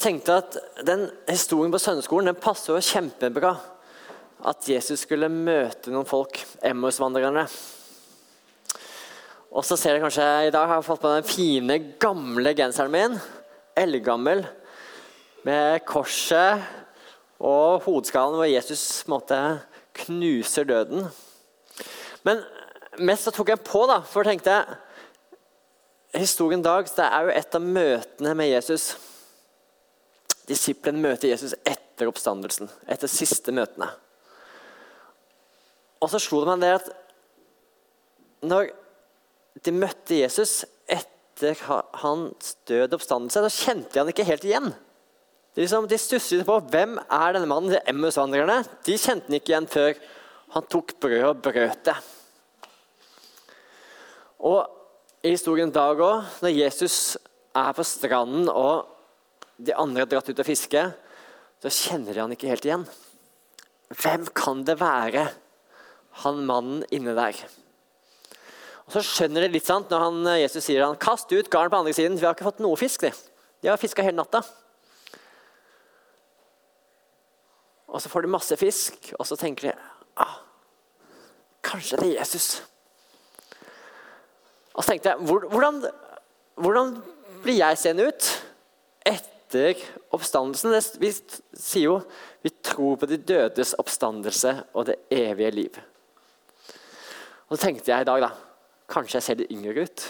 Jeg tenkte at den historien på søndagsskolen den passer jo kjempebra. At Jesus skulle møte noen folk, Emmaus-vandrerne. Og så ser dere kanskje I dag har jeg fått på den fine, gamle genseren min. Eldgammel. Med korset og hodeskallen hvor Jesus på en måte knuser døden. Men mest så tok jeg på, da, for tenkte jeg Historien Historien dag det er jo et av møtene med Jesus. Disiplene møter Jesus etter oppstandelsen, etter siste møtene. Og så slo det meg det at når de møtte Jesus etter hans døde oppstandelse, da kjente de han ikke helt igjen. De, liksom, de stusset på hvem er denne mannen. De Emmaus-vandrerne de kjente han ikke igjen før han tok brødet og brøt det. Og i historien i dag òg, når Jesus er på stranden og de andre har dratt ut og fiske, så kjenner de han ikke helt igjen. Hvem kan det være, han mannen inne der? Og Så skjønner de litt sant, når han, Jesus sier han, 'Kast ut garn på andre siden.' Vi har ikke fått noe fisk. De, de har fiska hele natta. Og så får de masse fisk, og så tenker de ah, Kanskje det er Jesus. Og så tenkte jeg hvordan, hvordan blir jeg seende ut etter oppstandelsen? Vi sier jo vi tror på de dødes oppstandelse og det evige liv. Og så tenkte jeg i dag, da Kanskje jeg ser litt yngre ut?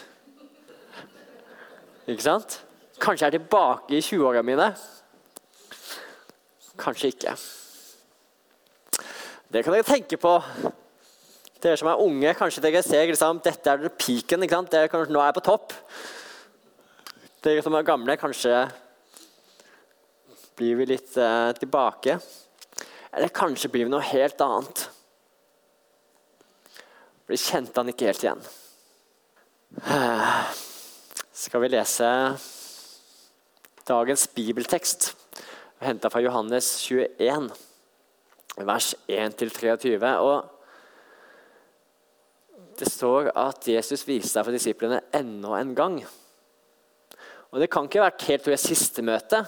Ikke sant? Kanskje jeg er tilbake i 20-åra mine? Kanskje ikke. Det kan dere tenke på. Dere som er unge, kanskje dere ser liksom, dette er peaken. ikke sant? Dere, kanskje, nå er på topp. Dere som er gamle, kanskje blir vi litt eh, tilbake. Eller kanskje blir vi noe helt annet. For det kjente han ikke helt igjen. Skal vi lese dagens bibeltekst, henta fra Johannes 21 vers 1-23. Og det står at Jesus viste seg for disiplene enda en gang. Og Det kan ikke ha vært helt ved siste møte.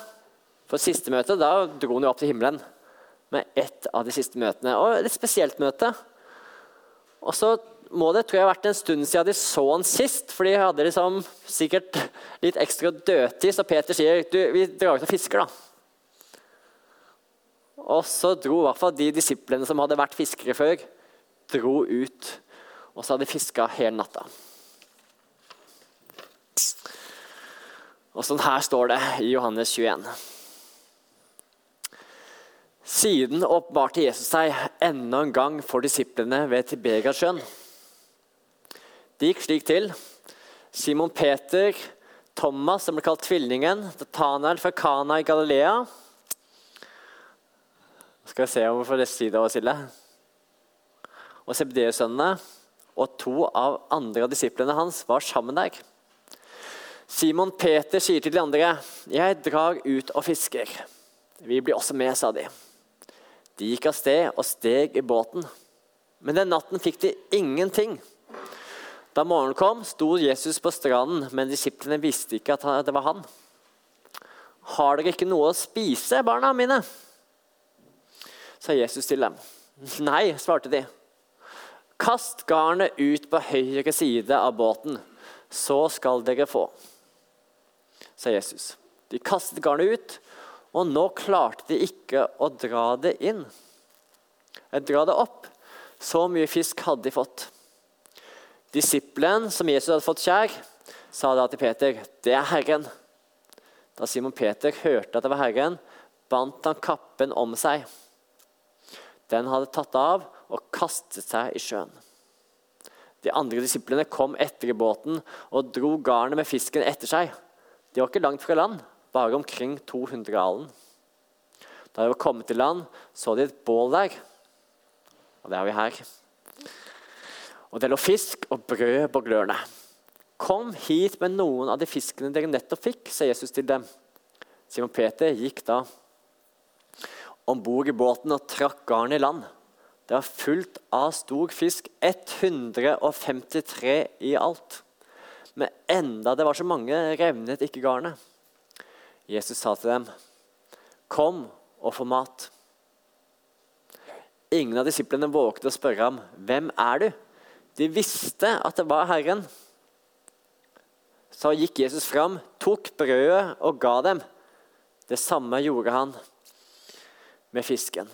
For siste møte, da dro han jo opp til himmelen med ett av de siste møtene. Og et spesielt møte. Og så må det tror jeg, ha vært en stund siden de så han sist. For de hadde liksom sikkert litt ekstra dødtid, så Peter sier du, vi drar ut og fisker. da. Og så dro i hvert fall de disiplene som hadde vært fiskere før, dro ut. Og så hadde de fiska hele natta. Og sånn her står det i Johannes 21. Siden oppbarte Jesus seg enda en gang for disiplene ved Tibegasjøen. Det gikk slik til. Simon Peter, Thomas, som ble kalt Tvillingen, Nathanael fra Kana i Galilea, skal vi se om vi får si det, Silje. Og Sebdeus-sønnene og to av andre av disiplene hans var sammen der. Simon Peter sier til de andre, 'Jeg drar ut og fisker.' 'Vi blir også med', sa de. De gikk av sted og steg i båten. Men den natten fikk de ingenting. Da morgenen kom, sto Jesus på stranden, men disiplene visste ikke at det var han. 'Har dere ikke noe å spise, barna mine?' sa Jesus til dem. Nei, svarte de. Kast garnet ut på høyre side av båten, så skal dere få, sa Jesus. De kastet garnet ut, og nå klarte de ikke å dra det inn. Dra det opp. Så mye fisk hadde de fått. Disippelen som Jesus hadde fått kjær, sa da til Peter, 'Det er Herren.' Da Simon Peter hørte at det var Herren, bandt han kappen om seg. Den hadde tatt av og kastet seg i sjøen. De andre disiplene kom etter i båten og dro garnet med fisken etter seg. De var ikke langt fra land, bare omkring 200 alen. Da de var kommet til land, så de et bål der. Og det har vi her. Og det lå fisk og brød på glørne. Kom hit med noen av de fiskene dere nettopp fikk, sa Jesus til dem. Simon Peter gikk da om bord i båten og trakk garnet i land. Det var fullt av stor fisk, 153 i alt. Men enda det var så mange, revnet ikke garnet. Jesus sa til dem, Kom og få mat. Ingen av disiplene vågte å spørre ham, 'Hvem er du?' De visste at det var Herren. Så gikk Jesus fram, tok brødet og ga dem. Det samme gjorde han med fisken.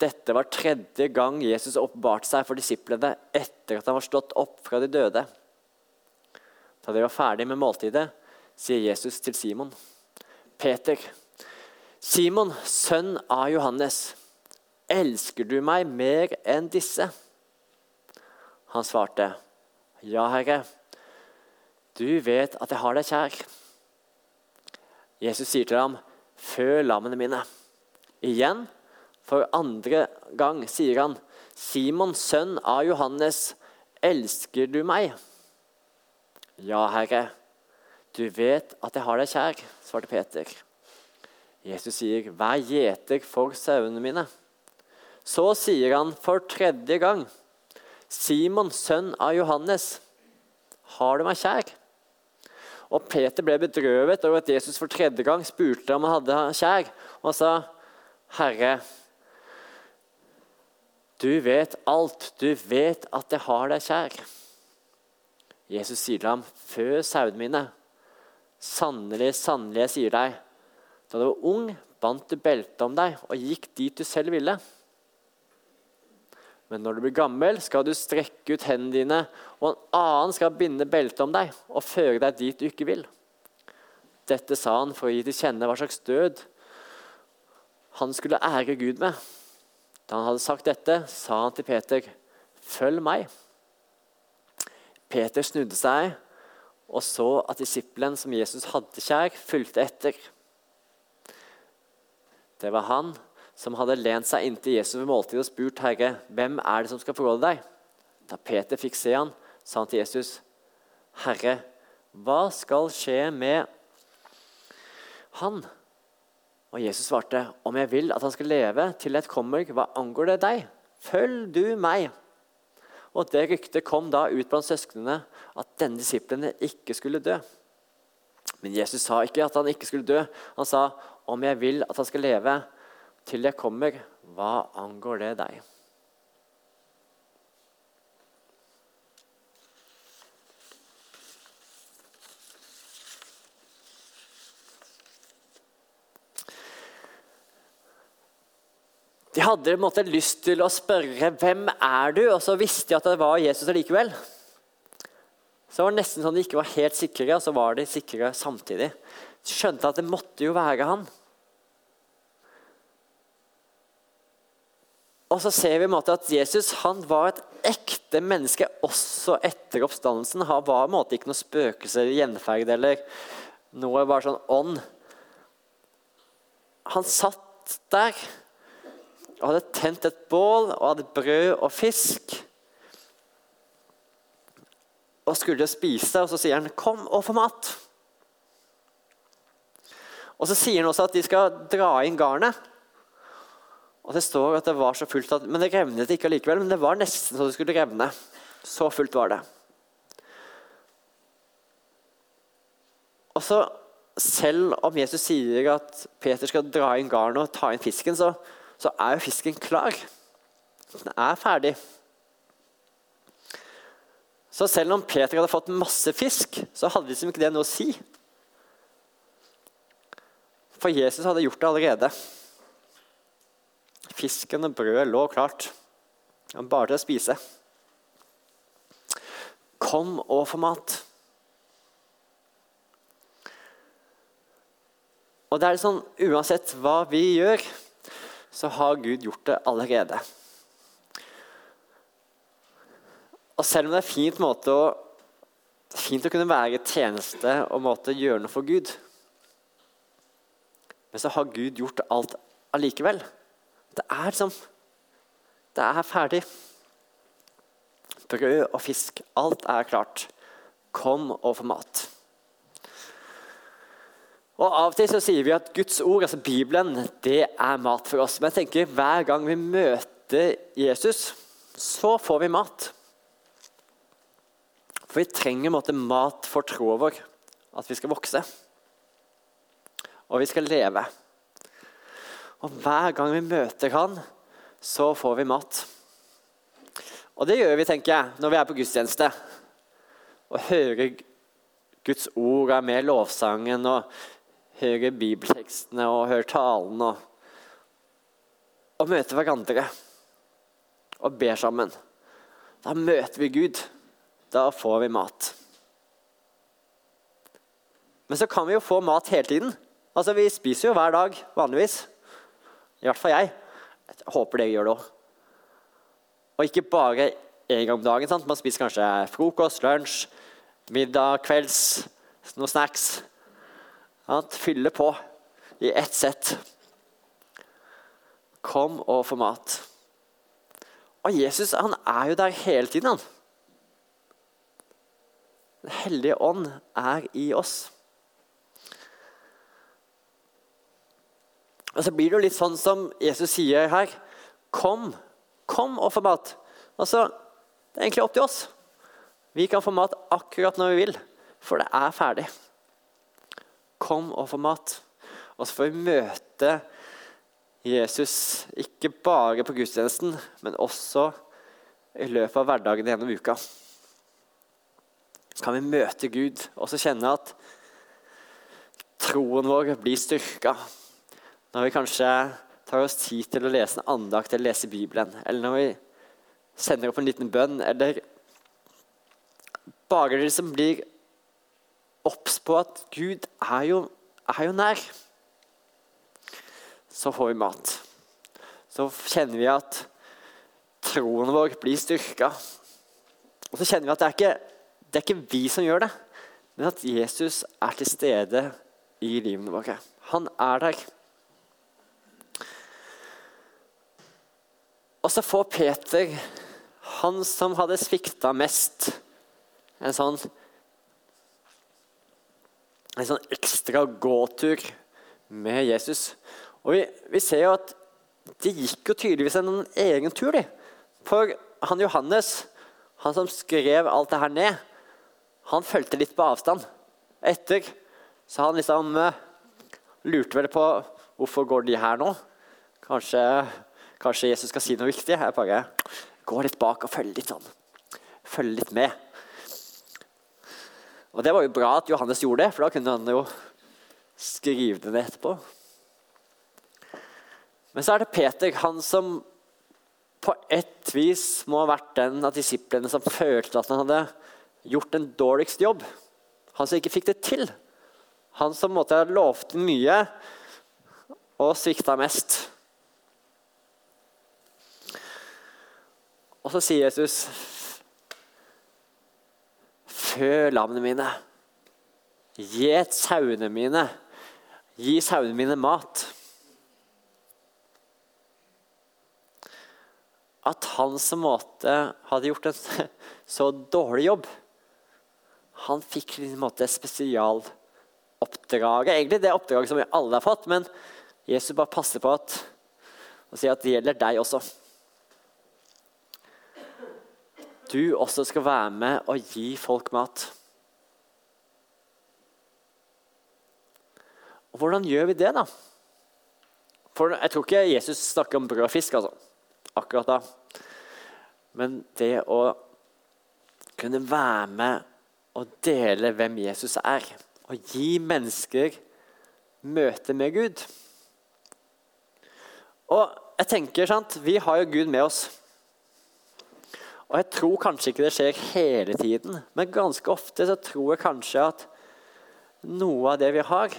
Dette var tredje gang Jesus oppbarte seg for disiplene etter at han var stått opp fra de døde. Da de var ferdig med måltidet, sier Jesus til Simon, 'Peter, Simon, sønn av Johannes.' Elsker du meg mer enn disse? Han svarte, Ja, Herre, du vet at jeg har deg kjær. Jesus sier til ham, Fø lammene mine. Igjen, for andre gang, sier han, Simon, sønn av Johannes, elsker du meg? Ja, Herre, du vet at jeg har deg kjær, svarte Peter. Jesus sier, Vær gjeter for sauene mine. Så sier han for tredje gang, Simon, sønn av Johannes, har du meg kjær? Og Peter ble bedrøvet over at Jesus for tredje gang spurte om han hadde kjær. Og sa, 'Herre, du vet alt. Du vet at jeg har deg kjær.' Jesus sier til ham, 'Fø sauene mine.' Sannelig, sannelig, jeg sier deg, da du var ung, bandt du beltet om deg og gikk dit du selv ville.' Men når du blir gammel, skal du strekke ut hendene dine, og en annen skal binde beltet om deg og føre deg dit du ikke vil. Dette sa han for å gi til kjenne hva slags død han skulle ære Gud med. Da han hadde sagt dette, sa han til Peter, 'Følg meg.' Peter snudde seg og så at disippelen som Jesus hadde kjær, fulgte etter. Det var han som hadde lent seg inntil Jesus ved måltidet og spurt Herre, hvem er det som skal forråde deg? Da Peter fikk se han, sa han til Jesus, Herre, hva skal skje med han? Og Jesus svarte, om jeg vil at han skal leve til et kommer, hva angår det deg? Følg du meg. Og det ryktet kom da ut blant søsknene at denne disiplene ikke skulle dø. Men Jesus sa ikke at han ikke skulle dø. Han sa, om jeg vil at han skal leve til jeg kommer, hva angår det deg? De hadde måte lyst til å spørre hvem er du, og så visste de at det var Jesus allikevel. Så det var nesten sånn de ikke var helt sikre, og så var de sikre samtidig. De skjønte at det måtte jo være han. Og så ser vi at Jesus han var et ekte menneske også etter oppstandelsen. Han var på en måte ikke noe spøkelse, gjenferd eller noe bare sånn ånd. Han satt der og hadde tent et bål og hadde brød og fisk. Og skulle spise, og så sier han 'kom og få mat'. Og så sier han også at de skal dra inn garnet. Og det står at det var så fullt at, Men det revnet ikke allikevel. Men det var nesten så det skulle revne. Så fullt var det. Og så, Selv om Jesus sier at Peter skal dra inn garnet og ta inn fisken, så, så er jo fisken klar. Den er ferdig. Så selv om Peter hadde fått masse fisk, så hadde liksom ikke det noe å si. For Jesus hadde gjort det allerede. Fisken og brødet lå klart. Bare til å spise. Kom og få mat. Og det er sånn, Uansett hva vi gjør, så har Gud gjort det allerede. Og selv om det er fint, måte fint å kunne være tjeneste og måte gjøre noe for Gud, men så har Gud gjort alt allikevel. Det er liksom Det er ferdig. Brød og fisk, alt er klart. Kom og få mat. Og Av og til så sier vi at Guds ord, altså Bibelen, det er mat for oss. Men jeg tenker hver gang vi møter Jesus, så får vi mat. For vi trenger måte, mat for troen vår, at vi skal vokse. Og vi skal leve. Og hver gang vi møter han, så får vi mat. Og det gjør vi, tenker jeg, når vi er på gudstjeneste. Og hører Guds ord, er med lovsangen og hører bibeltekstene og hører talen. Og, og møter hverandre og ber sammen. Da møter vi Gud. Da får vi mat. Men så kan vi jo få mat hele tiden. Altså, Vi spiser jo hver dag vanligvis. I hvert fall jeg. Jeg håper dere gjør det òg. Og ikke bare én gang om dagen. Sant? Man spiser kanskje frokost, lunsj, middag, kvelds, noen snacks. Sant? fyller på i ett sett. Kom og få mat. Og Jesus han er jo der hele tiden. han. Den hellige ånd er i oss. Og så blir det jo litt sånn som Jesus sier her. Kom, kom og få mat. Altså, Det er egentlig opp til oss. Vi kan få mat akkurat når vi vil, for det er ferdig. Kom og få mat. Og så får vi møte Jesus ikke bare på gudstjenesten, men også i løpet av hverdagen gjennom uka. Så kan vi møte Gud og så kjenne at troen vår blir styrka når vi kanskje tar oss tid til å lese en andakt eller lese Bibelen, eller når vi sender opp en liten bønn, eller bare det som blir obs på at Gud er jo, er jo nær, så får vi mat. Så kjenner vi at troen vår blir styrka. Og så kjenner vi at det er ikke, det er ikke vi som gjør det, men at Jesus er til stede i livene våre. Han er der. Og så får Peter, han som hadde svikta mest, en sånn, en sånn ekstra gåtur med Jesus. Og vi, vi ser jo at de gikk jo tydeligvis en egen tur. For han Johannes, han som skrev alt det her ned, han fulgte litt på avstand. Etter så han liksom uh, lurte vel på hvorfor går de her nå. Kanskje Kanskje Jesus skal si noe viktig. Jeg bare går litt bak og følger litt sånn. Følger litt med. Og Det var jo bra at Johannes gjorde det, for da kunne han jo skrive det ned etterpå. Men så er det Peter, han som på ett vis må ha vært den av disiplene som følte at han hadde gjort en dårligst jobb. Han som ikke fikk det til. Han som måtte ha lovt mye og svikta mest. Og så sier Jesus Fø lammene mine. Gjet sauene mine. Gi sauene mine mat. At han som måte hadde gjort en så dårlig jobb Han fikk en måte spesialoppdraget. Egentlig det oppdraget som vi alle har fått, men Jesus bare passer på at, og sier at det gjelder deg også du også skal være med og gi folk mat. Og Hvordan gjør vi det, da? For Jeg tror ikke Jesus snakker om brød og fisk altså, akkurat da. Men det å kunne være med og dele hvem Jesus er, og gi mennesker møte med Gud. Og jeg tenker, sant, Vi har jo Gud med oss. Og jeg tror kanskje ikke det skjer hele tiden, men ganske ofte så tror jeg kanskje at noe av det vi har,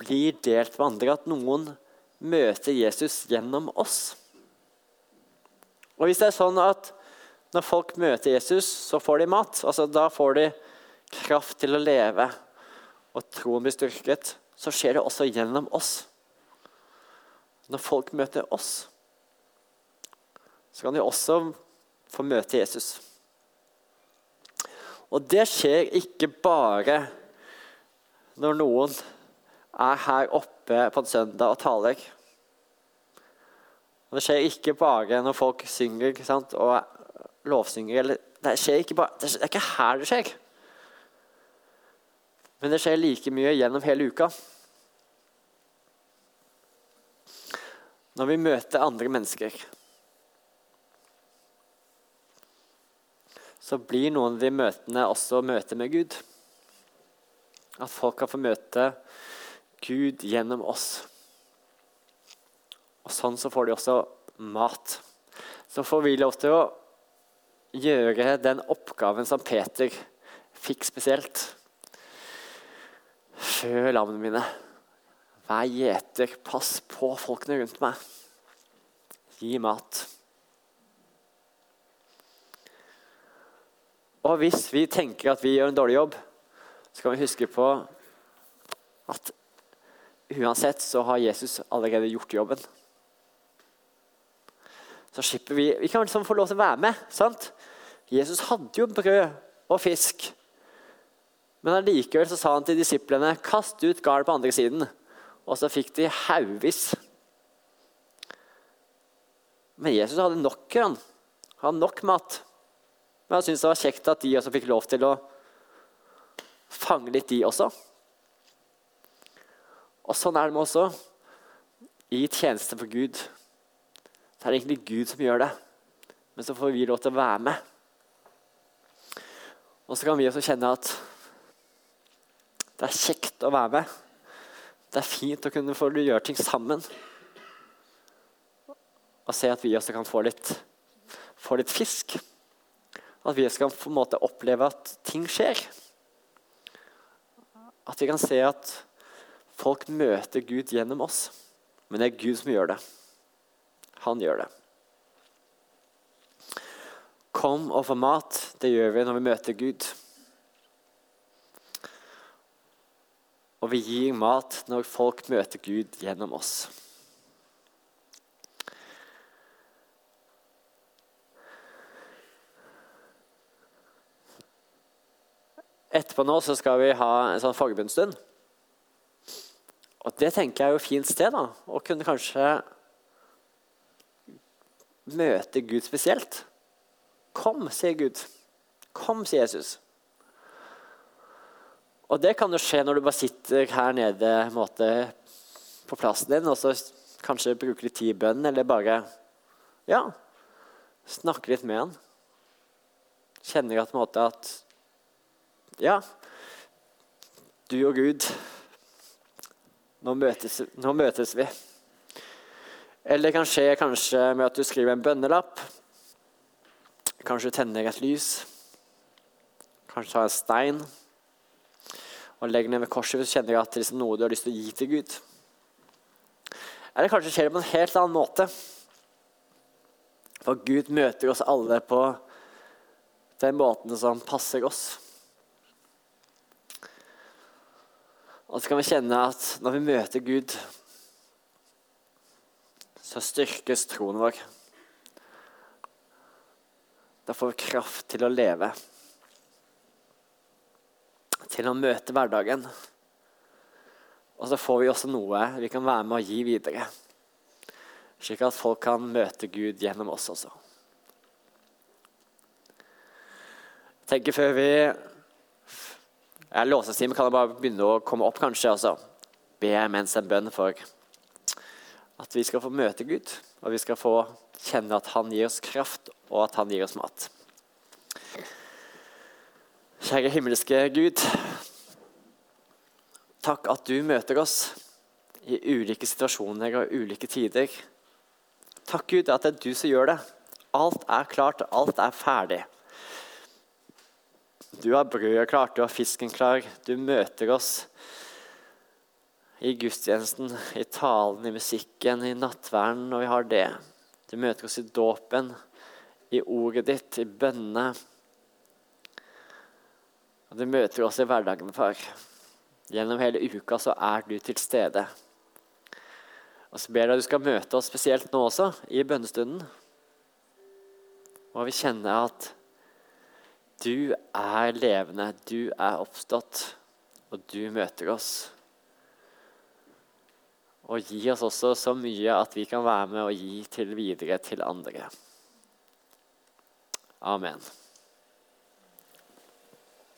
blir delt med andre. At noen møter Jesus gjennom oss. Og hvis det er sånn at når folk møter Jesus, så får de mat. altså Da får de kraft til å leve, og troen blir styrket. Så skjer det også gjennom oss. Når folk møter oss, så kan de også få møte Jesus. Og det skjer ikke bare når noen er her oppe på en søndag og taler. Og det skjer ikke bare når folk synger sant, og lovsynger. Eller, det, skjer ikke bare, det er ikke her det skjer. Men det skjer like mye gjennom hele uka. når vi møter andre mennesker, så blir noen av de møtene også møter med Gud. At folk kan få møte Gud gjennom oss. Og sånn så får de også mat. Så får vi lov til å gjøre den oppgaven som Peter fikk spesielt. Fø lammene mine. Vær gjeter. Pass på folkene rundt meg. Gi mat. Og hvis vi tenker at vi gjør en dårlig jobb, så kan vi huske på at uansett så har Jesus allerede gjort jobben. Så slipper vi Vi kan liksom få lov til å være med. sant? Jesus hadde jo brød og fisk. Men allikevel så sa han til disiplene kast ut garn på andre siden. Og så fikk de haugvis. Men Jesus hadde nok. han. Han hadde nok mat. Men jeg syns det var kjekt at de også fikk lov til å fange litt, de også. Og sånn er det med også i tjeneste for Gud. Det er egentlig Gud som gjør det, men så får vi lov til å være med. Og så kan vi også kjenne at det er kjekt å være med. Det er fint å kunne få gjøre ting sammen. Og se at vi også kan få litt, få litt fisk. At vi skal på en måte oppleve at ting skjer. At vi kan se at folk møter Gud gjennom oss. Men det er Gud som gjør det. Han gjør det. Kom og få mat. Det gjør vi når vi møter Gud. Og vi gir mat når folk møter Gud gjennom oss. Etterpå nå så skal vi ha en sånn forbundsstund. Og det tenker jeg er jo fint sted. da, Å kunne kanskje møte Gud spesielt. Kom, sier Gud. Kom, sier Jesus. Og det kan jo skje når du bare sitter her nede måte, på plassen din og så kanskje bruker litt tid i bønn, eller bare ja, snakker litt med han. Kjenner at, måte, at ja, du og Gud, nå møtes, nå møtes vi. Eller det kan skje kanskje med at du skriver en bønnelapp. Kanskje du tenner et lys. Kanskje tar en stein og legger ned ved korset hvis du kjenner at det er noe du har lyst til å gi til Gud. Eller kanskje skjer det på en helt annen måte. For Gud møter oss alle på den måten som passer oss. Og så kan vi kjenne at når vi møter Gud, så styrkes troen vår. Da får vi kraft til å leve. Til å møte hverdagen. Og så får vi også noe vi kan være med å gi videre. Slik at folk kan møte Gud gjennom oss også. Jeg tenker før vi Låsestimen kan bare begynne å komme opp, kanskje. og så Be mens en bønn for at vi skal få møte Gud, og vi skal få kjenne at Han gir oss kraft, og at Han gir oss mat. Kjære himmelske Gud. Takk at du møter oss i ulike situasjoner og ulike tider. Takk, Gud, at det er du som gjør det. Alt er klart, alt er ferdig. Du har brødet klart, du har fisken klar. Du møter oss i gudstjenesten, i talen, i musikken, i nattverden når vi har det. Du møter oss i dåpen, i ordet ditt, i bønnene. Og du møter oss i hverdagen, far. Gjennom hele uka så er du til stede. Og så ber jeg at du skal møte oss spesielt nå også, i bønnestunden. Og vi kjenner at du er levende, du er oppstått, og du møter oss. Og gi oss også så mye at vi kan være med og gi til videre til andre. Amen.